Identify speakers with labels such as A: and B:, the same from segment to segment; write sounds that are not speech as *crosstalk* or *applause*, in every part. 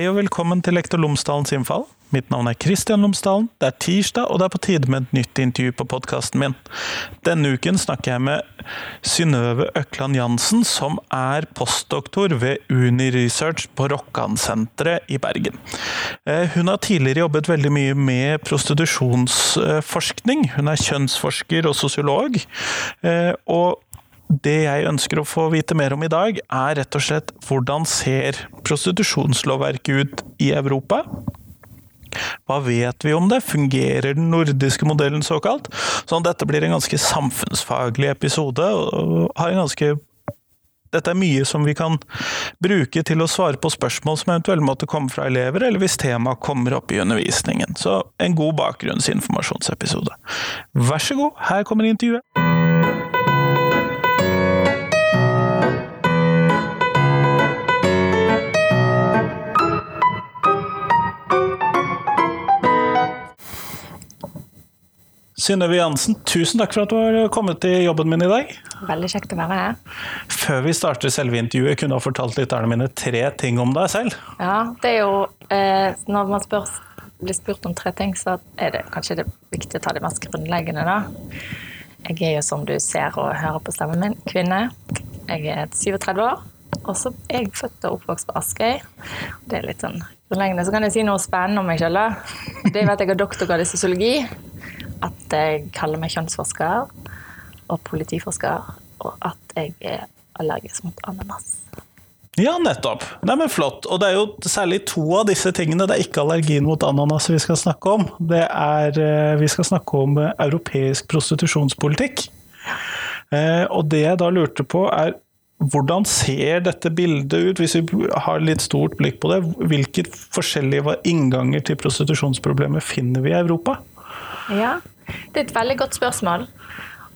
A: Hei og velkommen til Lektor Lomsdalens innfall. Mitt navn er Kristian Lomsdalen. Det er tirsdag, og det er på tide med et nytt intervju på podkasten min. Denne uken snakker jeg med Synnøve Økland Jansen, som er postdoktor ved Uni Research på Rokkansenteret i Bergen. Eh, hun har tidligere jobbet veldig mye med prostitusjonsforskning. Hun er kjønnsforsker og sosiolog. Eh, og det jeg ønsker å få vite mer om i dag, er rett og slett hvordan ser prostitusjonslovverket ut i Europa? Hva vet vi om det? Fungerer den nordiske modellen såkalt? Sånn, dette blir en ganske samfunnsfaglig episode. og har en ganske dette er mye som vi kan bruke til å svare på spørsmål som eventuelt måtte komme fra elever, eller hvis temaet kommer opp i undervisningen. Så en god bakgrunnsinformasjonsepisode. Vær så god, her kommer intervjuet. Synnøve Jansen, tusen takk for at du har kommet til jobben min i dag.
B: Veldig kjekt å være her.
A: Før vi starter selve intervjuet, kunne du ha fortalt lytterne mine tre ting om deg selv?
B: Ja, det er jo eh, Når man spør, blir spurt om tre ting, så er det kanskje det viktig å ta det mest grunnleggende, da. Jeg er jo, som du ser og hører på stemmen min, kvinne. Jeg er 37 år. Og så er jeg født og oppvokst på Askøy. Det er litt sånn grunnleggende. Så kan jeg si noe spennende om meg sjøl. Det er at jeg har doktorgrad i sosiologi at jeg kaller meg kjønnsforsker og politiforsker, og at jeg er allergisk mot ananas.
A: Ja, nettopp. Nei, men Flott. Og det er jo særlig to av disse tingene. Det er ikke allergien mot ananas vi skal snakke om. Det er eh, Vi skal snakke om eh, europeisk prostitusjonspolitikk. Eh, og det jeg da lurte på, er hvordan ser dette bildet ut, hvis vi har litt stort blikk på det? Hvilke forskjellige innganger til prostitusjonsproblemet finner vi i Europa?
B: Ja, det er et veldig godt spørsmål.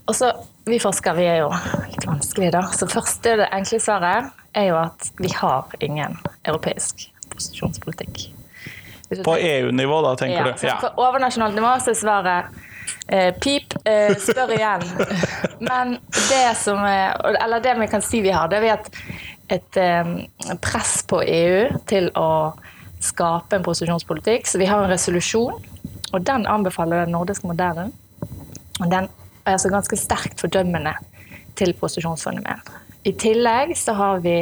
B: Og så, Vi forskere vi er jo litt vanskelige, da. Så første det enkle svaret er jo at vi har ingen europeisk posisjonspolitikk.
A: På EU-nivå, da, tenker
B: ja,
A: du? Ja.
B: På overnasjonalt nivå så er svaret eh, pip, eh, spør igjen. *laughs* Men det som Eller det vi kan si vi har, det er et, et eh, press på EU til å skape en posisjonspolitikk. Så vi har en resolusjon og den anbefaler den nordiske modellen. Og den er altså ganske sterkt fordømmende til prostitusjonsfenomen. I tillegg så har vi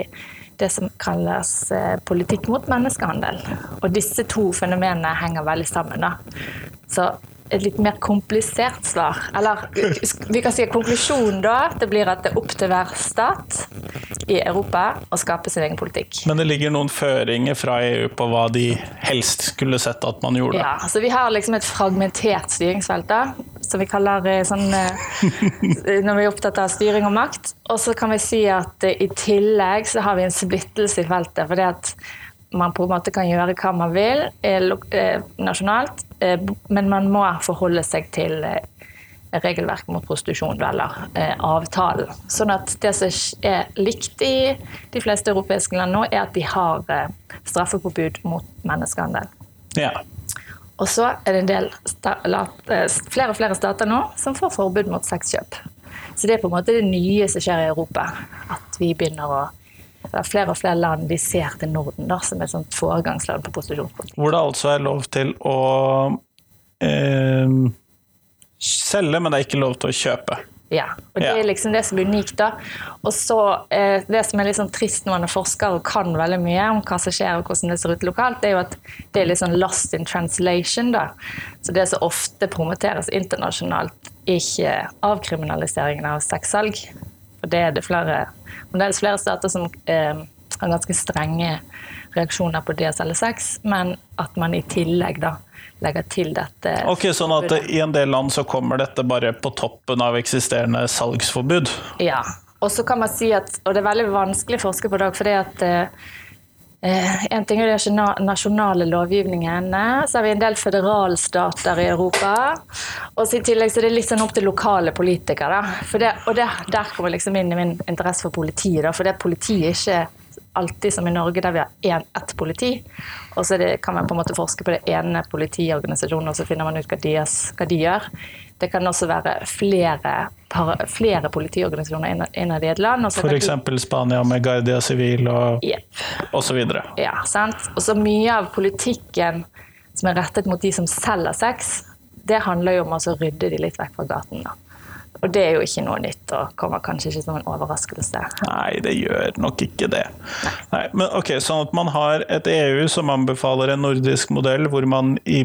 B: det som kalles eh, politikk mot menneskehandel. Og disse to fenomenene henger veldig sammen. Da. Så et litt mer komplisert svar. Eller vi kan si at konklusjonen da det blir at det er opp til hver stat i Europa og skape sin egen politikk.
A: Men det ligger noen føringer fra EU på hva de helst skulle sett at man gjorde?
B: Ja, så vi har liksom et fragmentert styringsfelt, da, som vi kaller eh, sånn eh, *laughs* Når vi er opptatt av styring og makt. Og så kan vi si at eh, i tillegg så har vi en splittelse i feltet. fordi at man på en måte kan gjøre hva man vil nasjonalt, men man må forholde seg til regelverk mot prostitusjon, eller eh, avtalen. Sånn at det som er likt i de fleste europeiske land nå, er at de har straffepåbud mot menneskehandel.
A: Ja.
B: Og så er det en del flere og flere stater nå som får forbud mot sexkjøp. Så det er på en måte det nye som skjer i Europa. At vi begynner å det er flere og flere land de ser til Norden da, som et sånt foregangsland på prostitusjonspolitikk.
A: Hvor det altså er lov til å eh, selge, men det er ikke lov til å kjøpe.
B: Ja, og det er liksom det som er unikt. da. Og så eh, Det som er litt sånn trist når man er forsker og kan veldig mye om hva som skjer og hvordan det ser ut lokalt, det er jo at det er litt sånn lost in translation. da. Så det som ofte promoteres internasjonalt, ikke avkriminaliseringen av sexsalg. For det er det flere, det er flere stater som eh, har ganske strenge reaksjoner på det å selge sex, men at man i tillegg da legger til dette.
A: Ok, Sånn at i en del land så kommer dette bare på toppen av eksisterende salgsforbud?
B: Ja. Og så kan man si at, og det er veldig vanskelig å forske på det, fordi at eh, en ting er den nasjonale lovgivningen, så har vi en del federalstater i Europa. Og så I tillegg så er det litt sånn opp til lokale politikere. Det, og det, Der kommer liksom inn i min interesse for politiet. Da, for det politiet ikke alltid som i Norge, der vi har én, ett politi. Og så det, kan man på en måte forske på det ene politiorganisasjonen, og så finner man ut hva de, hva de gjør. Det kan også være flere, flere politiorganisasjoner innad i et land.
A: F.eks. Spania med Guardia Civil og
B: yep.
A: osv.
B: Ja, sant. Og så mye av politikken som er rettet mot de som selger sex, det handler jo om å rydde de litt vekk fra gaten. da. Og det er jo ikke noe nytt og kommer kanskje ikke som en overraskelse.
A: Nei, det gjør nok ikke det. Nei. Nei, men ok, Sånn at man har et EU som anbefaler en nordisk modell hvor man i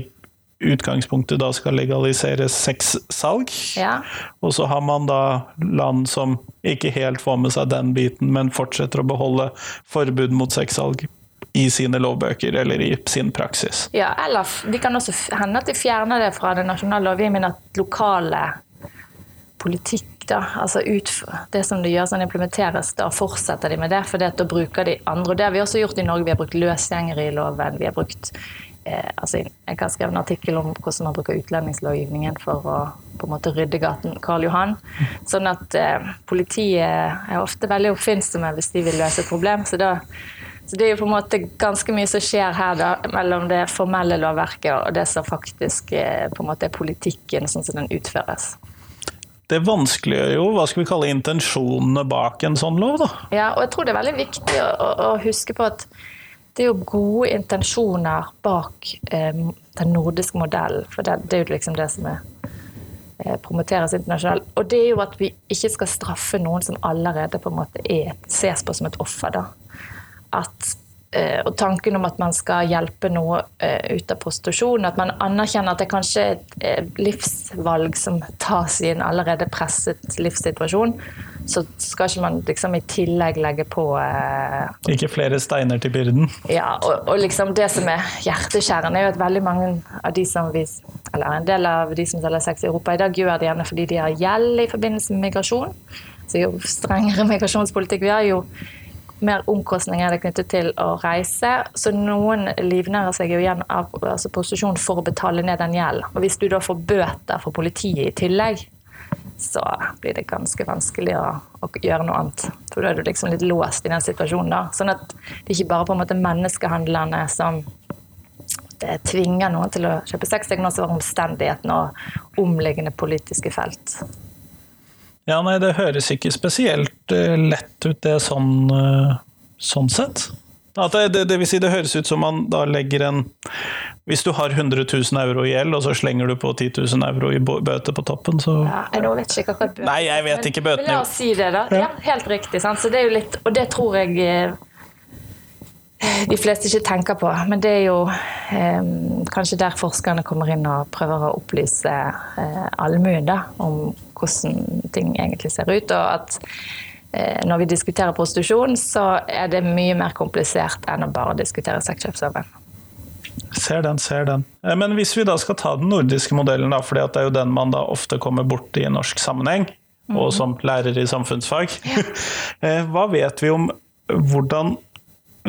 A: utgangspunktet da skal legalisere sexsalg.
B: Ja.
A: Og så har man da land som ikke helt får med seg den biten, men fortsetter å beholde forbud mot sexsalg i sine lovbøker eller i sin praksis.
B: Ja, eller det kan også hende at de fjerner det fra den nasjonale lovgivningen, at lokale politikk, da, altså ut, det som de gjør, sånn implementeres, da fortsetter de med det. For da bruker de andre. Og det har vi også gjort i Norge. Vi har brukt løsgjengere i loven. Vi har brukt eh, altså Jeg har skrevet en artikkel om hvordan man bruker utlendingslovgivningen for å på en måte rydde gaten Karl Johan. Sånn at eh, politiet er ofte veldig oppfinnsomme hvis de vil løse et problem. så da så Det er jo på en måte ganske mye som skjer her da, mellom det formelle lovverket og det som faktisk eh, på en måte er politikken, sånn som den utføres
A: det vanskeliggjør jo hva skal vi kalle intensjonene bak en sånn lov. Da.
B: Ja, og jeg tror det er veldig viktig å, å huske på at det er jo gode intensjoner bak eh, den nordiske modellen. For det, det, er jo liksom det som er, eh, promoteres internasjonalt. Og det er jo at vi ikke skal straffe noen som allerede på en måte er, ses på som et offer. da. At og tanken om at man skal hjelpe noe eh, ut av prostitusjon. At man anerkjenner at det kanskje er et eh, livsvalg som tas i en allerede presset livssituasjon. Så skal ikke man liksom i tillegg legge på
A: Ikke flere steiner til byrden?
B: Ja, og, og liksom det som er hjerteskjærende, er jo at veldig mange av de som vi Eller en del av de som selger sex i Europa i dag, gjør det gjerne fordi de har gjeld i forbindelse med migrasjon. Så jo strengere migrasjonspolitikk vi har, jo mer omkostninger er det knyttet til å reise. Så noen livnærer seg jo igjen av altså posisjon for å betale ned den gjelden. Og hvis du da får bøter fra politiet i tillegg, så blir det ganske vanskelig å, å, gjøre noe annet. For da er du liksom litt låst i den situasjonen. da. Sånn at det ikke bare på en måte menneskehandlerne som det tvinger noen til å kjøpe sex, det kan også være omstendighetene og omliggende politiske felt.
A: Ja, nei, det høres ikke spesielt uh, lett ut, det sånn, uh, sånn sett. Det, det, det, vil si, det høres ut som man da legger en Hvis du har 100 000 euro i gjeld, og så slenger du på 10 000 euro i bøter på toppen, så
B: ja, Jeg vet ikke akkurat bøter.
A: Nei, jeg vet ikke bøtene.
B: La oss si det, da. Ja, helt riktig. Sant? Så det er jo litt Og det tror jeg eh, de fleste ikke tenker på. Men det er jo eh, kanskje der forskerne kommer inn og prøver å opplyse eh, allmuen om hvordan ting egentlig ser ut. Og at eh, når vi diskuterer prostitusjon, så er det mye mer komplisert enn å bare diskutere sexkjøpsloven.
A: Ser den, ser den. Eh, men hvis vi da skal ta den nordiske modellen, da, for det er jo den man da ofte kommer borti i norsk sammenheng, og mhm. som lærer i samfunnsfag, ja. *laughs* Eh, hva vet vi om hvordan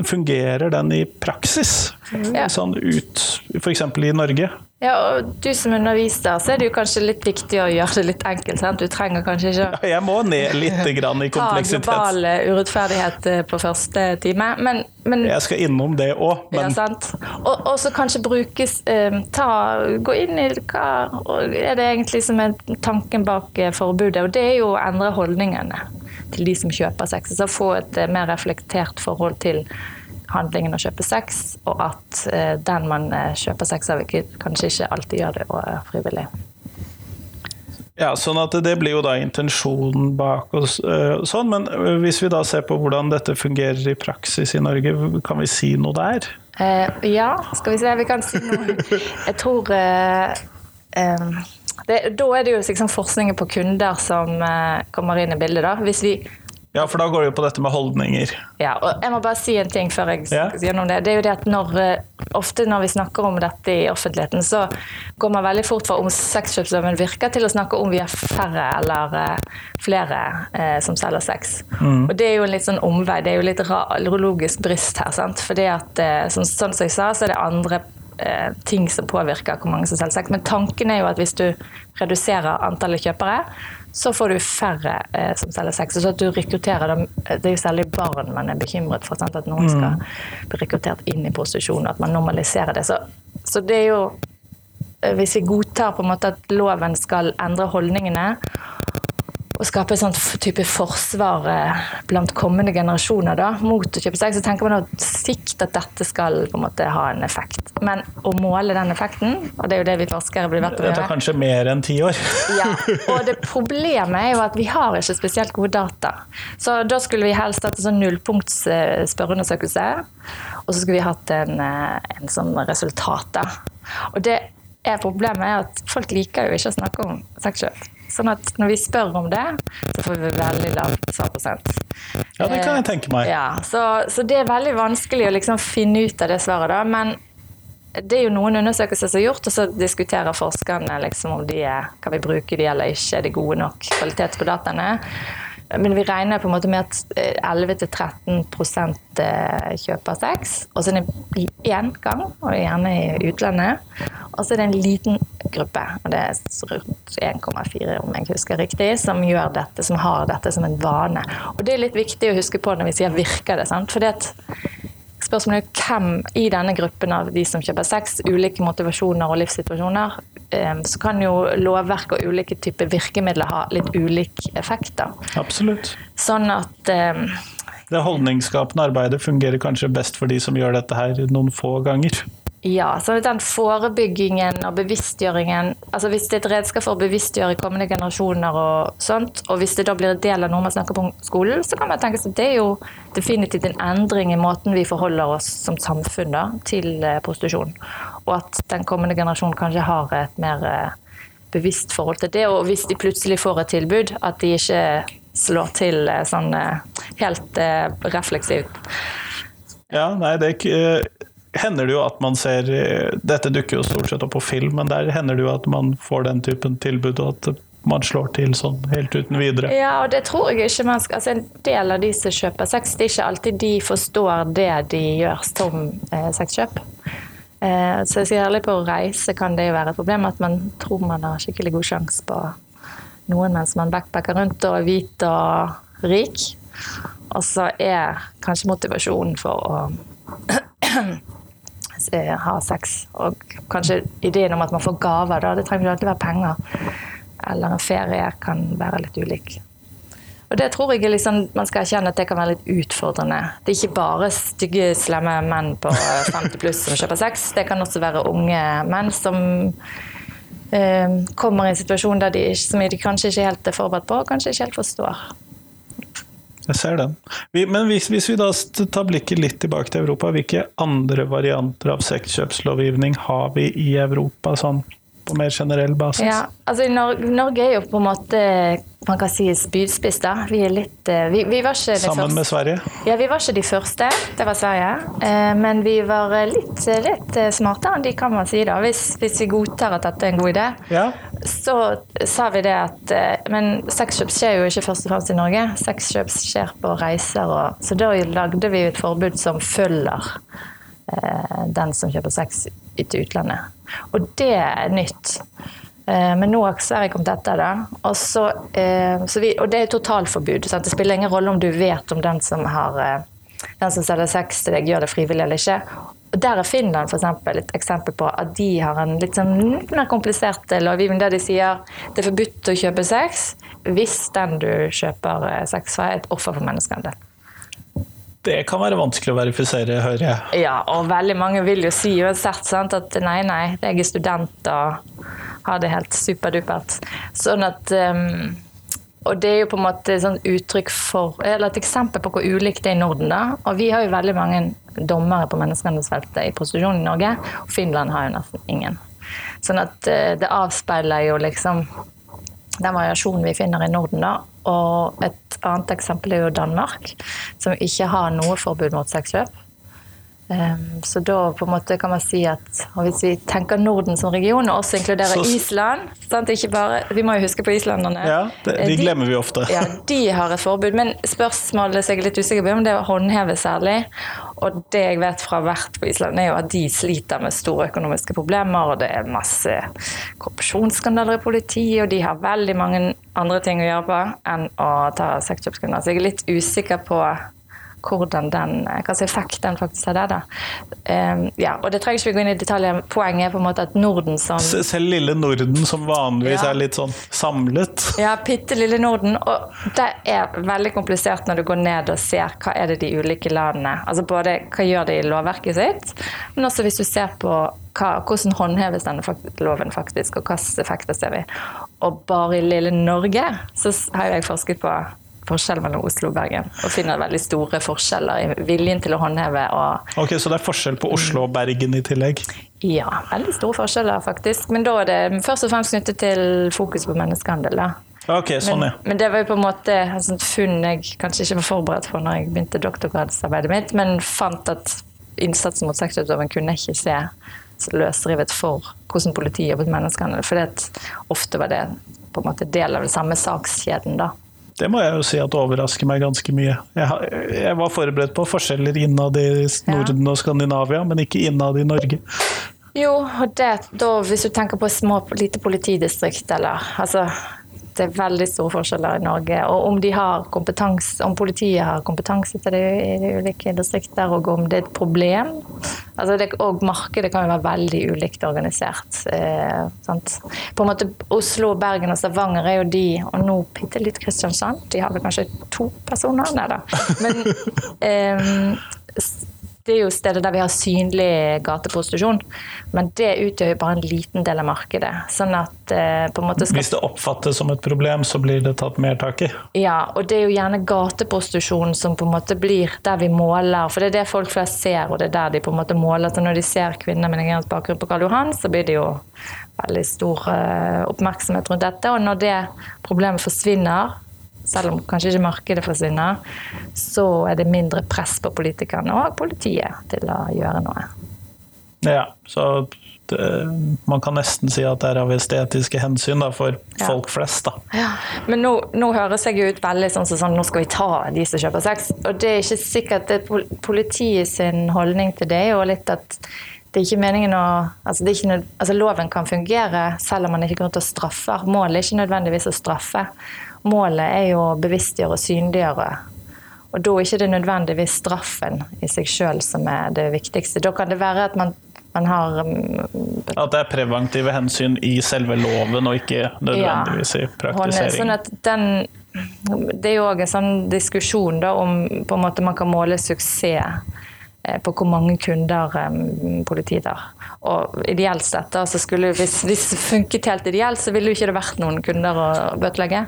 A: fungerer den i praksis? Ja. Sånn ut, f.eks. i Norge?
B: Ja, og Du som underviser, så er det jo kanskje litt viktig å gjøre det litt enkelt. Sant? Du trenger kanskje ikke
A: ja, Jeg må ned litt *laughs* grann i kompleksitet.
B: Ta global urettferdighet eh, på første time. Men, men
A: Jeg skal innom det òg,
B: men ja, sant? Og, og, så kanskje brukes eh, ta, Gå inn i hva er det egentlig som er tanken bak eh, forbudet, og det er jo å endre holdningene til de som kjøper sex. Så få et eh, mer reflektert forhold til handlingen å kjøpe sex, og at eh, den man eh, kjøper sex av, kanskje ikke alltid gjør det frivillig.
A: Ja, sånn at Det blir jo da intensjonen bak oss. sånn, Men hvis vi da ser på hvordan dette fungerer i praksis i Norge, kan vi si noe der?
B: Eh, ja, skal vi se. Vi kan si noe. Jeg tror eh, eh, det, da er det jo liksom forskningen på kunder som kommer inn i bildet. da. Hvis vi
A: ja, for da går det jo på dette med holdninger.
B: Ja, og jeg må bare si en ting før jeg ja. sier noe om det. Det er jo det at når, uh, Ofte når vi snakker om dette i offentligheten, så går man veldig fort fra om sexkjøpsloven virker, til å snakke om vi er færre eller flere flere som selger sex. Mm. Og det er jo en litt sånn omvei. Det er jo litt logisk brist her. sant? Fordi at, sånn, sånn som jeg sa, så er det andre eh, ting som påvirker hvor mange som selger sex. Men tanken er jo at hvis du reduserer antallet kjøpere, så får du færre eh, som selger sex. Så at du rekrutterer dem Det er jo særlig barn man er bekymret for. Sant? At noen skal bli rekruttert inn i prostitusjon, og at man normaliserer det. Så, så det er jo eh, Hvis vi godtar på en måte at loven skal endre holdningene, å skape et sånt type forsvar eh, blant kommende generasjoner da, mot å kjøpe sex, så tenker man på sikt at dette skal på en måte ha en effekt. Men å måle den effekten, og det er jo det vi forskere blir bedt om å
A: Det tar kanskje mer enn ti år. *laughs*
B: ja, og det problemet er jo at vi har ikke spesielt gode data. Så da skulle vi helst hatt en sånn nullpunkts eh, spørreundersøkelse, og så skulle vi hatt en, eh, en sånn resultat. da. Og det er problemet er at folk liker jo ikke å snakke om sexkjøp. Sånn at når vi spør om det, så får vi veldig lav svarprosent.
A: Ja, det kan jeg tenke meg.
B: Ja, så, så det er veldig vanskelig å liksom finne ut av det svaret, da. Men det er jo noen undersøkelser som er gjort, og så diskuterer forskerne liksom om de er, kan vi bruke de eller ikke, er det gode nok kvalitet på dataene. Men vi regner på en måte med at eh, 11-13 eh, kjøper sex, og så er det én gang, og gjerne i utlandet. Og så er det en liten gruppe, og det er rundt 1,4 om jeg husker riktig, som dette, som har dette som en vane. Og det er litt viktig å huske på når vi sier 'virker det'. sant? Fordi at Spørsmålet er hvem i denne gruppen av de som kjøper sex, ulike motivasjoner og livssituasjoner, eh, så kan jo lovverk og ulike typer virkemidler ha litt ulik effekt. da.
A: Absolutt.
B: Sånn at eh,
A: Det holdningsskapende arbeidet fungerer kanskje best for de som gjør dette her noen få ganger.
B: Ja, så den forebyggingen og bevisstgjøringen altså Hvis det er et redskap for å bevisstgjøre kommende generasjoner, og sånt, og hvis det da blir en del av noe man snakker på skolen, så kan man tenke seg at det er jo definitivt en endring i måten vi forholder oss som samfunn da, til eh, prostitusjon. Og at den kommende generasjonen kanskje har et mer eh, bevisst forhold til det. Og hvis de plutselig får et tilbud, at de ikke slår til eh, sånn helt refleksivt.
A: Ja, nei, det er ikke hender det jo at man ser eh, Dette dukker jo stort sett opp på film, men der hender det jo at man får den typen tilbud, og at man slår til sånn helt uten videre.
B: Ja, og det tror jeg ikke man skal altså En del av de som kjøper sex, det er ikke alltid de forstår det de gjør som eh, sexkjøp. Eh, så jeg sier ærlig på reise kan det jo være et problem at man tror man har skikkelig god sjanse på noen mens man backpacker rundt og er hvit og rik. Og så er kanskje motivasjonen for å *clears throat* *clears throat* eh, ha sex, og kanskje ideen om at man får gaver, da. Det trenger ikke alltid være penger. Eller en ferie kan være litt ulik. Og det tror jeg liksom, man skal erkjenne at det kan være litt utfordrende. Det er ikke bare stygge, slemme menn på 50 pluss som kjøper sex. Det kan også være unge menn som eh, kommer i en situasjon der de, som de kanskje ikke helt er forberedt på, og kanskje ikke helt forstår.
A: Jeg ser den. Vi, men hvis, hvis vi da tar blikket litt tilbake til Europa, hvilke andre varianter av sexkjøpslovgivning har vi i Europa sånn på mer generell basis?
B: Ja, altså Norge, Norge er jo på en måte man kan si spydspiss, da. Vi er litt eh, Vi, vi var ikke det
A: Sammen med Sverige?
B: Ja, vi var ikke de første, det var Sverige. Eh, Men vi var eh, litt, litt smartere enn de, kan man si. da. Hvis, hvis vi godtar at dette er en god idé,
A: Ja.
B: Så sa vi det at eh, Men sexkjøp skjer jo ikke først og fremst i Norge. Sexkjøp skjer på reiser. Og, så da lagde vi et forbud som følger eh, den som kjøper sex til utlandet. Og det er nytt. Eh, Men nå har Sverige kommet etter det. Og, så, eh, så vi, og det er totalforbud. Sant? Det spiller ingen rolle om du vet om den som, har, eh, den som selger sex til deg, gjør det frivillig eller ikke. Der er Finland for eksempel, et eksempel på at de har en litt sånn litt mer komplisert eh, lovgivning der de sier det er forbudt å kjøpe sex hvis den du kjøper eh, sex fra, er et offer for menneskehandel.
A: Det kan være vanskelig å verifisere, hører jeg.
B: Ja, og veldig mange vil jo si uansett sant, at nei, nei, jeg er student og har det helt superdupert. Sånn at um, Og det er jo på en måte for et eksempel på hvor ulikt det er i Norden, da. Og vi har jo veldig mange dommere på menneskehandelsfeltet i prostitusjon i Norge, og Finland har jo nesten ingen. Sånn at eh, det avspeiler jo liksom den variasjonen vi finner i Norden. da. Og et annet eksempel er jo Danmark, som ikke har noe forbud mot sexkjøp. Um, så da på en måte kan man si at hvis vi tenker Norden som region, og også inkluderer så, Island bare, Vi må jo huske på islanderne.
A: Ja, det, de, glemmer vi ofte.
B: ja, De har et forbud. Men spørsmålet som jeg er litt usikker på, om det å håndheve særlig. Og det jeg vet fra hvert på Island, er jo at de sliter med store økonomiske problemer. Og det er masse korrupsjonsskandaler i politiet, og de har veldig mange andre ting å gjøre på enn å ta sexkjøpskunder. Så jeg er litt usikker på hvordan den, hva slags effekt den faktisk hadde. Da. Um, ja, og det trenger ikke vi gå inn i detaljer. Poenget er på en måte at Norden som
A: Selv lille Norden, som vanligvis ja. er litt sånn samlet. *laughs*
B: Ja, bitte lille Norden. Og det er veldig komplisert når du går ned og ser hva er det de ulike landene Altså både hva gjør de i lovverket sitt, men også hvis du ser på hva, hvordan håndheves denne loven faktisk, og hvilke effekter ser vi. Og bare i lille Norge så har jeg forsket på forskjell mellom Oslo og Bergen. Og finner veldig store forskjeller i viljen til å håndheve.
A: Ok, Så det er forskjell på Oslo og Bergen i tillegg?
B: Ja, veldig store forskjeller faktisk. Men da er det først og fremst knyttet til fokus på menneskehandel. da.
A: Ok, sånn ja.
B: Men, men, det var jo på en måte et sånt funn jeg kanskje ikke var forberedt på når jeg begynte doktorgradsarbeidet mitt, men fant at innsatsen mot sexutøveren kunne ikke se løsrivet for hvordan politiet jobbet med menneskehandel. For ofte var det på en måte del av den samme sakskjeden. da.
A: Det må jeg jo si at overrasker meg ganske mye. Jeg, jeg var forberedt på forskjeller innad i Norden og Skandinavia, men ikke innad i Norge.
B: Jo, og det, da, hvis du tenker på små, lite politidistrikt, eller altså det er veldig store forskjeller i Norge. Og om, de har om politiet har kompetanse til det i de ulike distrikter, og om det er et problem. Altså det, og markedet kan jo være veldig ulikt organisert. Eh, På en måte Oslo, Bergen og Stavanger er jo de, og nå bitte litt Kristiansand. De har vel kanskje to personer? Nei da. Men *laughs* eh, det er jo stedet der vi har synlig gateprostitusjon. Men det utgjør jo bare en liten del av markedet. Sånn at eh, på en måte
A: skal... Hvis det oppfattes som et problem, så blir det tatt mer tak i?
B: Ja, og det er jo gjerne gateprostitusjon som på en måte blir der vi måler. For det er det folk flest ser, og det er der de på en måte måler. Så når de ser kvinner med nigeriansk bakgrunn på Karl Johan, så blir det jo veldig stor eh, oppmerksomhet rundt dette. Og når det problemet forsvinner, selv om kanskje ikke markedet forsvinner, så er det mindre press på politikerne og politiet til å gjøre noe.
A: Ja, så det, man kan nesten si at det er av estetiske hensyn da, for ja. folk flest. Da.
B: Ja. Men nå, nå, høres jeg ut veldig sånn som sånn, nå skal vi ta de som kjøper sex. Og det er ikke sikkert det er politiet sin holdning til det er jo litt at det er ikke meningen å altså, ikke, altså, Loven kan fungere selv om man ikke går til å straffe. Målet er ikke nødvendigvis å straffe. Målet er jo å bevisstgjøre og synliggjøre. Og da er ikke det nødvendigvis straffen i seg sjøl som er det viktigste. Da kan det være at man, man har
A: mm, At det er preventive hensyn i selve loven, og ikke nødvendigvis i praktisering.
B: Sånn at den, det er jo òg en sånn diskusjon da, om på en måte man kan måle suksess på hvor mange kunder um, politiet har. Og ideelt sett, da, så skulle, hvis, hvis det funket helt ideelt, så ville jo ikke det vært noen kunder å bøtelegge.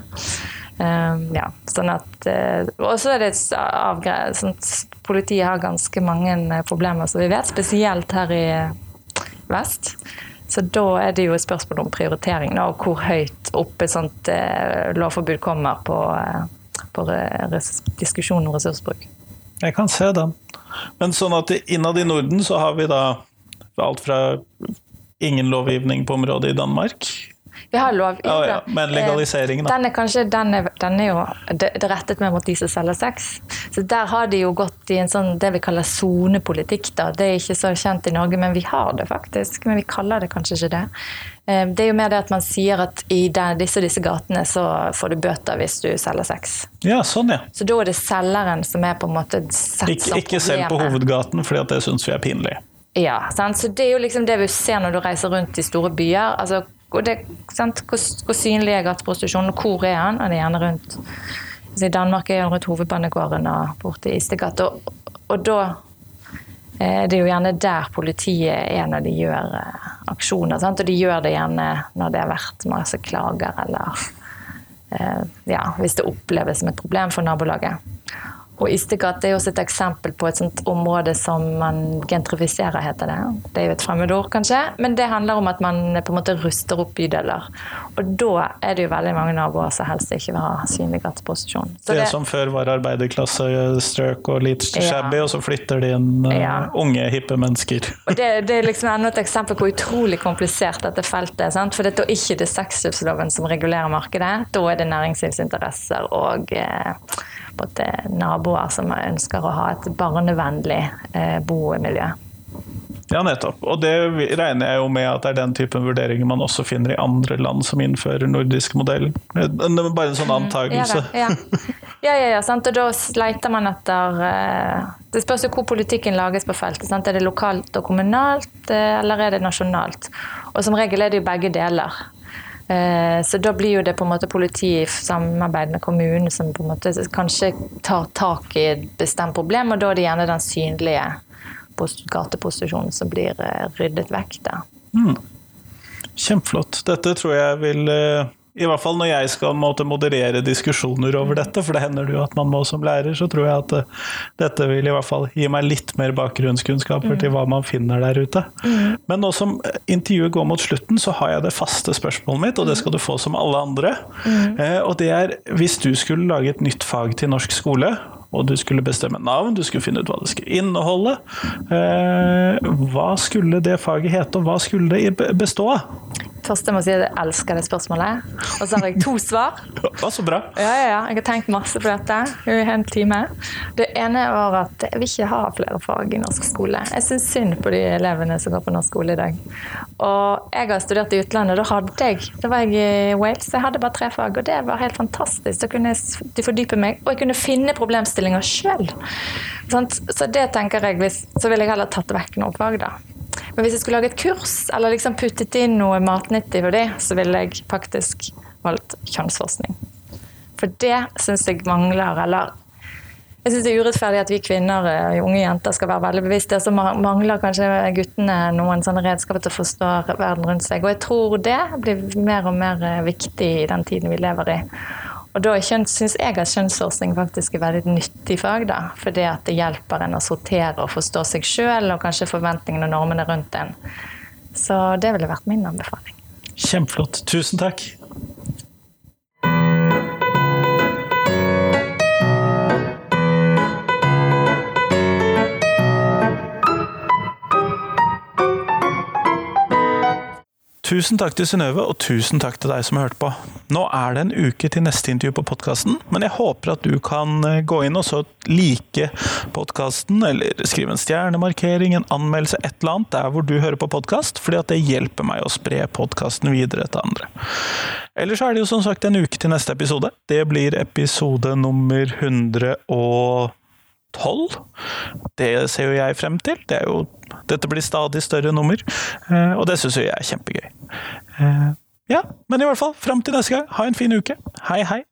B: Um, ja, sånn at Og så er det avgreid Sånn politiet har ganske mange problemer, som vi vet, spesielt her i vest. Så da er det jo et spørsmål om prioritering, da, og hvor høyt opp et sånt uh, lovforbud kommer på, uh, på diskusjonen om ressursbruk.
A: Jeg kan se den. Men sånn at innad i Norden så har vi da alt fra ingen lovgivning på området i Danmark.
B: Vi har lov.
A: Ja, ja. Men legaliseringen,
B: da? Den er kanskje den er, den er jo det, det rettet med mot de som selger sex. Så der har de jo gått i en sånn det vi kaller sonepolitikk. Det er ikke så kjent i Norge, men vi har det faktisk. Men vi kaller det kanskje ikke det. Eh, det er jo mer det at man sier at i disse og disse gatene så får du bøter hvis du selger sex.
A: Ja, sånn ja.
B: Så da er det selgeren som er på en måte sett
A: Ik som Ikke selv på hovedgaten, for det syns vi er pinlig.
B: Ja, sant? så det er jo liksom det vi ser når du reiser rundt i store byer. altså det, hvor, hvor, synlig er gateprostitusjonen, og hvor er han? Han er gjerne rundt I Danmark er han rundt hovedbanegården og borte i Istegata. Og, og da det er jo gjerne der politiet er når de gjør eh, aksjoner. Sant? Og de gjør det gjerne når det har vært masse klager, eller eh, ja, hvis det oppleves som et problem for nabolaget. Og Ystegate er også et eksempel på et sånt område som man gentrifiserer, heter det. Det er jo et fremmedord, kanskje, men det handler om at man på en måte ruster opp bydeler. Og da er det jo veldig mange naboer som helst ikke vil ha synlig gateposisjon.
A: Så det, det som før var arbeiderklassestrøk og litt shabby, ja. og så flytter de inn uh, ja. unge, hippe mennesker.
B: Og det, det, er liksom enda et *laughs* eksempel på hvor utrolig komplisert dette feltet er. Sant? For det er ikke det sexkjøpsloven som regulerer markedet, da er det næringslivsinteresser og eh, måte, naboer som ønsker å ha et barnevennlig eh, bomiljø.
A: Ja, nettopp. Og det regner jeg jo med at det er den typen vurderinger man også finner i andre land som innfører nordisk modell. Bare en sånn antakelse.
B: Ja, *laughs* ja, ja, ja sant? og da leiter man etter eh, Det spørs jo hvor politikken lages på feltet. Sant? Er det lokalt og kommunalt, eh, eller er det nasjonalt? Og som regel er det jo begge deler. Eh, så da blir jo det på en måte politi i samarbeid med kommunen som på en måte kanskje tar tak i et bestemt problem, og da er det gjerne den synlige gateposisjonen som blir eh, ryddet vekk. Da. Mm.
A: Kjempeflott. Dette tror jeg vil eh, i hvert fall når jeg skal måtte moderere diskusjoner over dette, for det hender det jo at man må som lærer, så tror jeg at uh, dette vil i hvert fall gi meg litt mer bakgrunnskunnskaper mm. til hva man finner der ute. Mm. Men nå som intervjuet går mot slutten, så har jeg det faste spørsmålet mitt, og det skal du få som alle andre. Mm. Uh, og det er hvis du skulle lage et nytt fag til norsk skole, og du skulle bestemme navn, du skulle finne ut hva det skulle inneholde. Eh, hva skulle det faget hete, og hva skulle det bestå av?
B: Først jeg må si at jeg elsker det spørsmålet. Og så har jeg to svar. *laughs*
A: Ja, så bra.
B: Ja, ja, ja. Jeg har tenkt masse på dette i en time. Det ene var at jeg vil ikke ha flere fag i norsk skole. Jeg syns synd på de elevene som går på norsk skole i dag. Og jeg har studert i utlandet. Da hadde jeg, da var jeg i Wales, jeg hadde bare tre fag. Og det var helt fantastisk. Da kunne jeg fordype meg, og jeg kunne finne problemstillinger sjøl. Så det tenker jeg, så ville jeg heller tatt vekk noen fag, da. Men hvis jeg skulle lage et kurs, eller liksom puttet inn noe matnyttig for det, så ville jeg faktisk valgt kjønnsforskning. For det syns jeg mangler, eller jeg syns det er urettferdig at vi kvinner, og unge jenter, skal være veldig bevisste. Så mangler kanskje guttene noen sånne redskaper til å forstå verden rundt seg. Og jeg tror det blir mer og mer eh, viktig i den tiden vi lever i. Og da syns jeg at kjønnsforskning faktisk er veldig nyttig fag. da, Fordi at det hjelper en å sortere og forstå seg sjøl, og kanskje forventningene og normene rundt en. Så det ville vært min anbefaling.
A: Kjempeflott. Tusen takk. Tusen takk til Synnøve, og tusen takk til deg som har hørt på. Nå er det en uke til neste intervju på podkasten, men jeg håper at du kan eh, gå inn og så like podkasten, eller skrive en stjernemarkering, en anmeldelse, et eller annet der hvor du hører på podkast, fordi at det hjelper meg å spre podkasten videre til andre. Ellers er det jo som sagt en uke til neste episode. Det blir episode nummer 100 og tolv. Det ser jo jeg frem til. Det jo, dette blir stadig større nummer, eh, og det syns jeg er kjempegøy. Eh, ja, men i hvert fall, fram til neste gang, ha en fin uke. Hei, hei!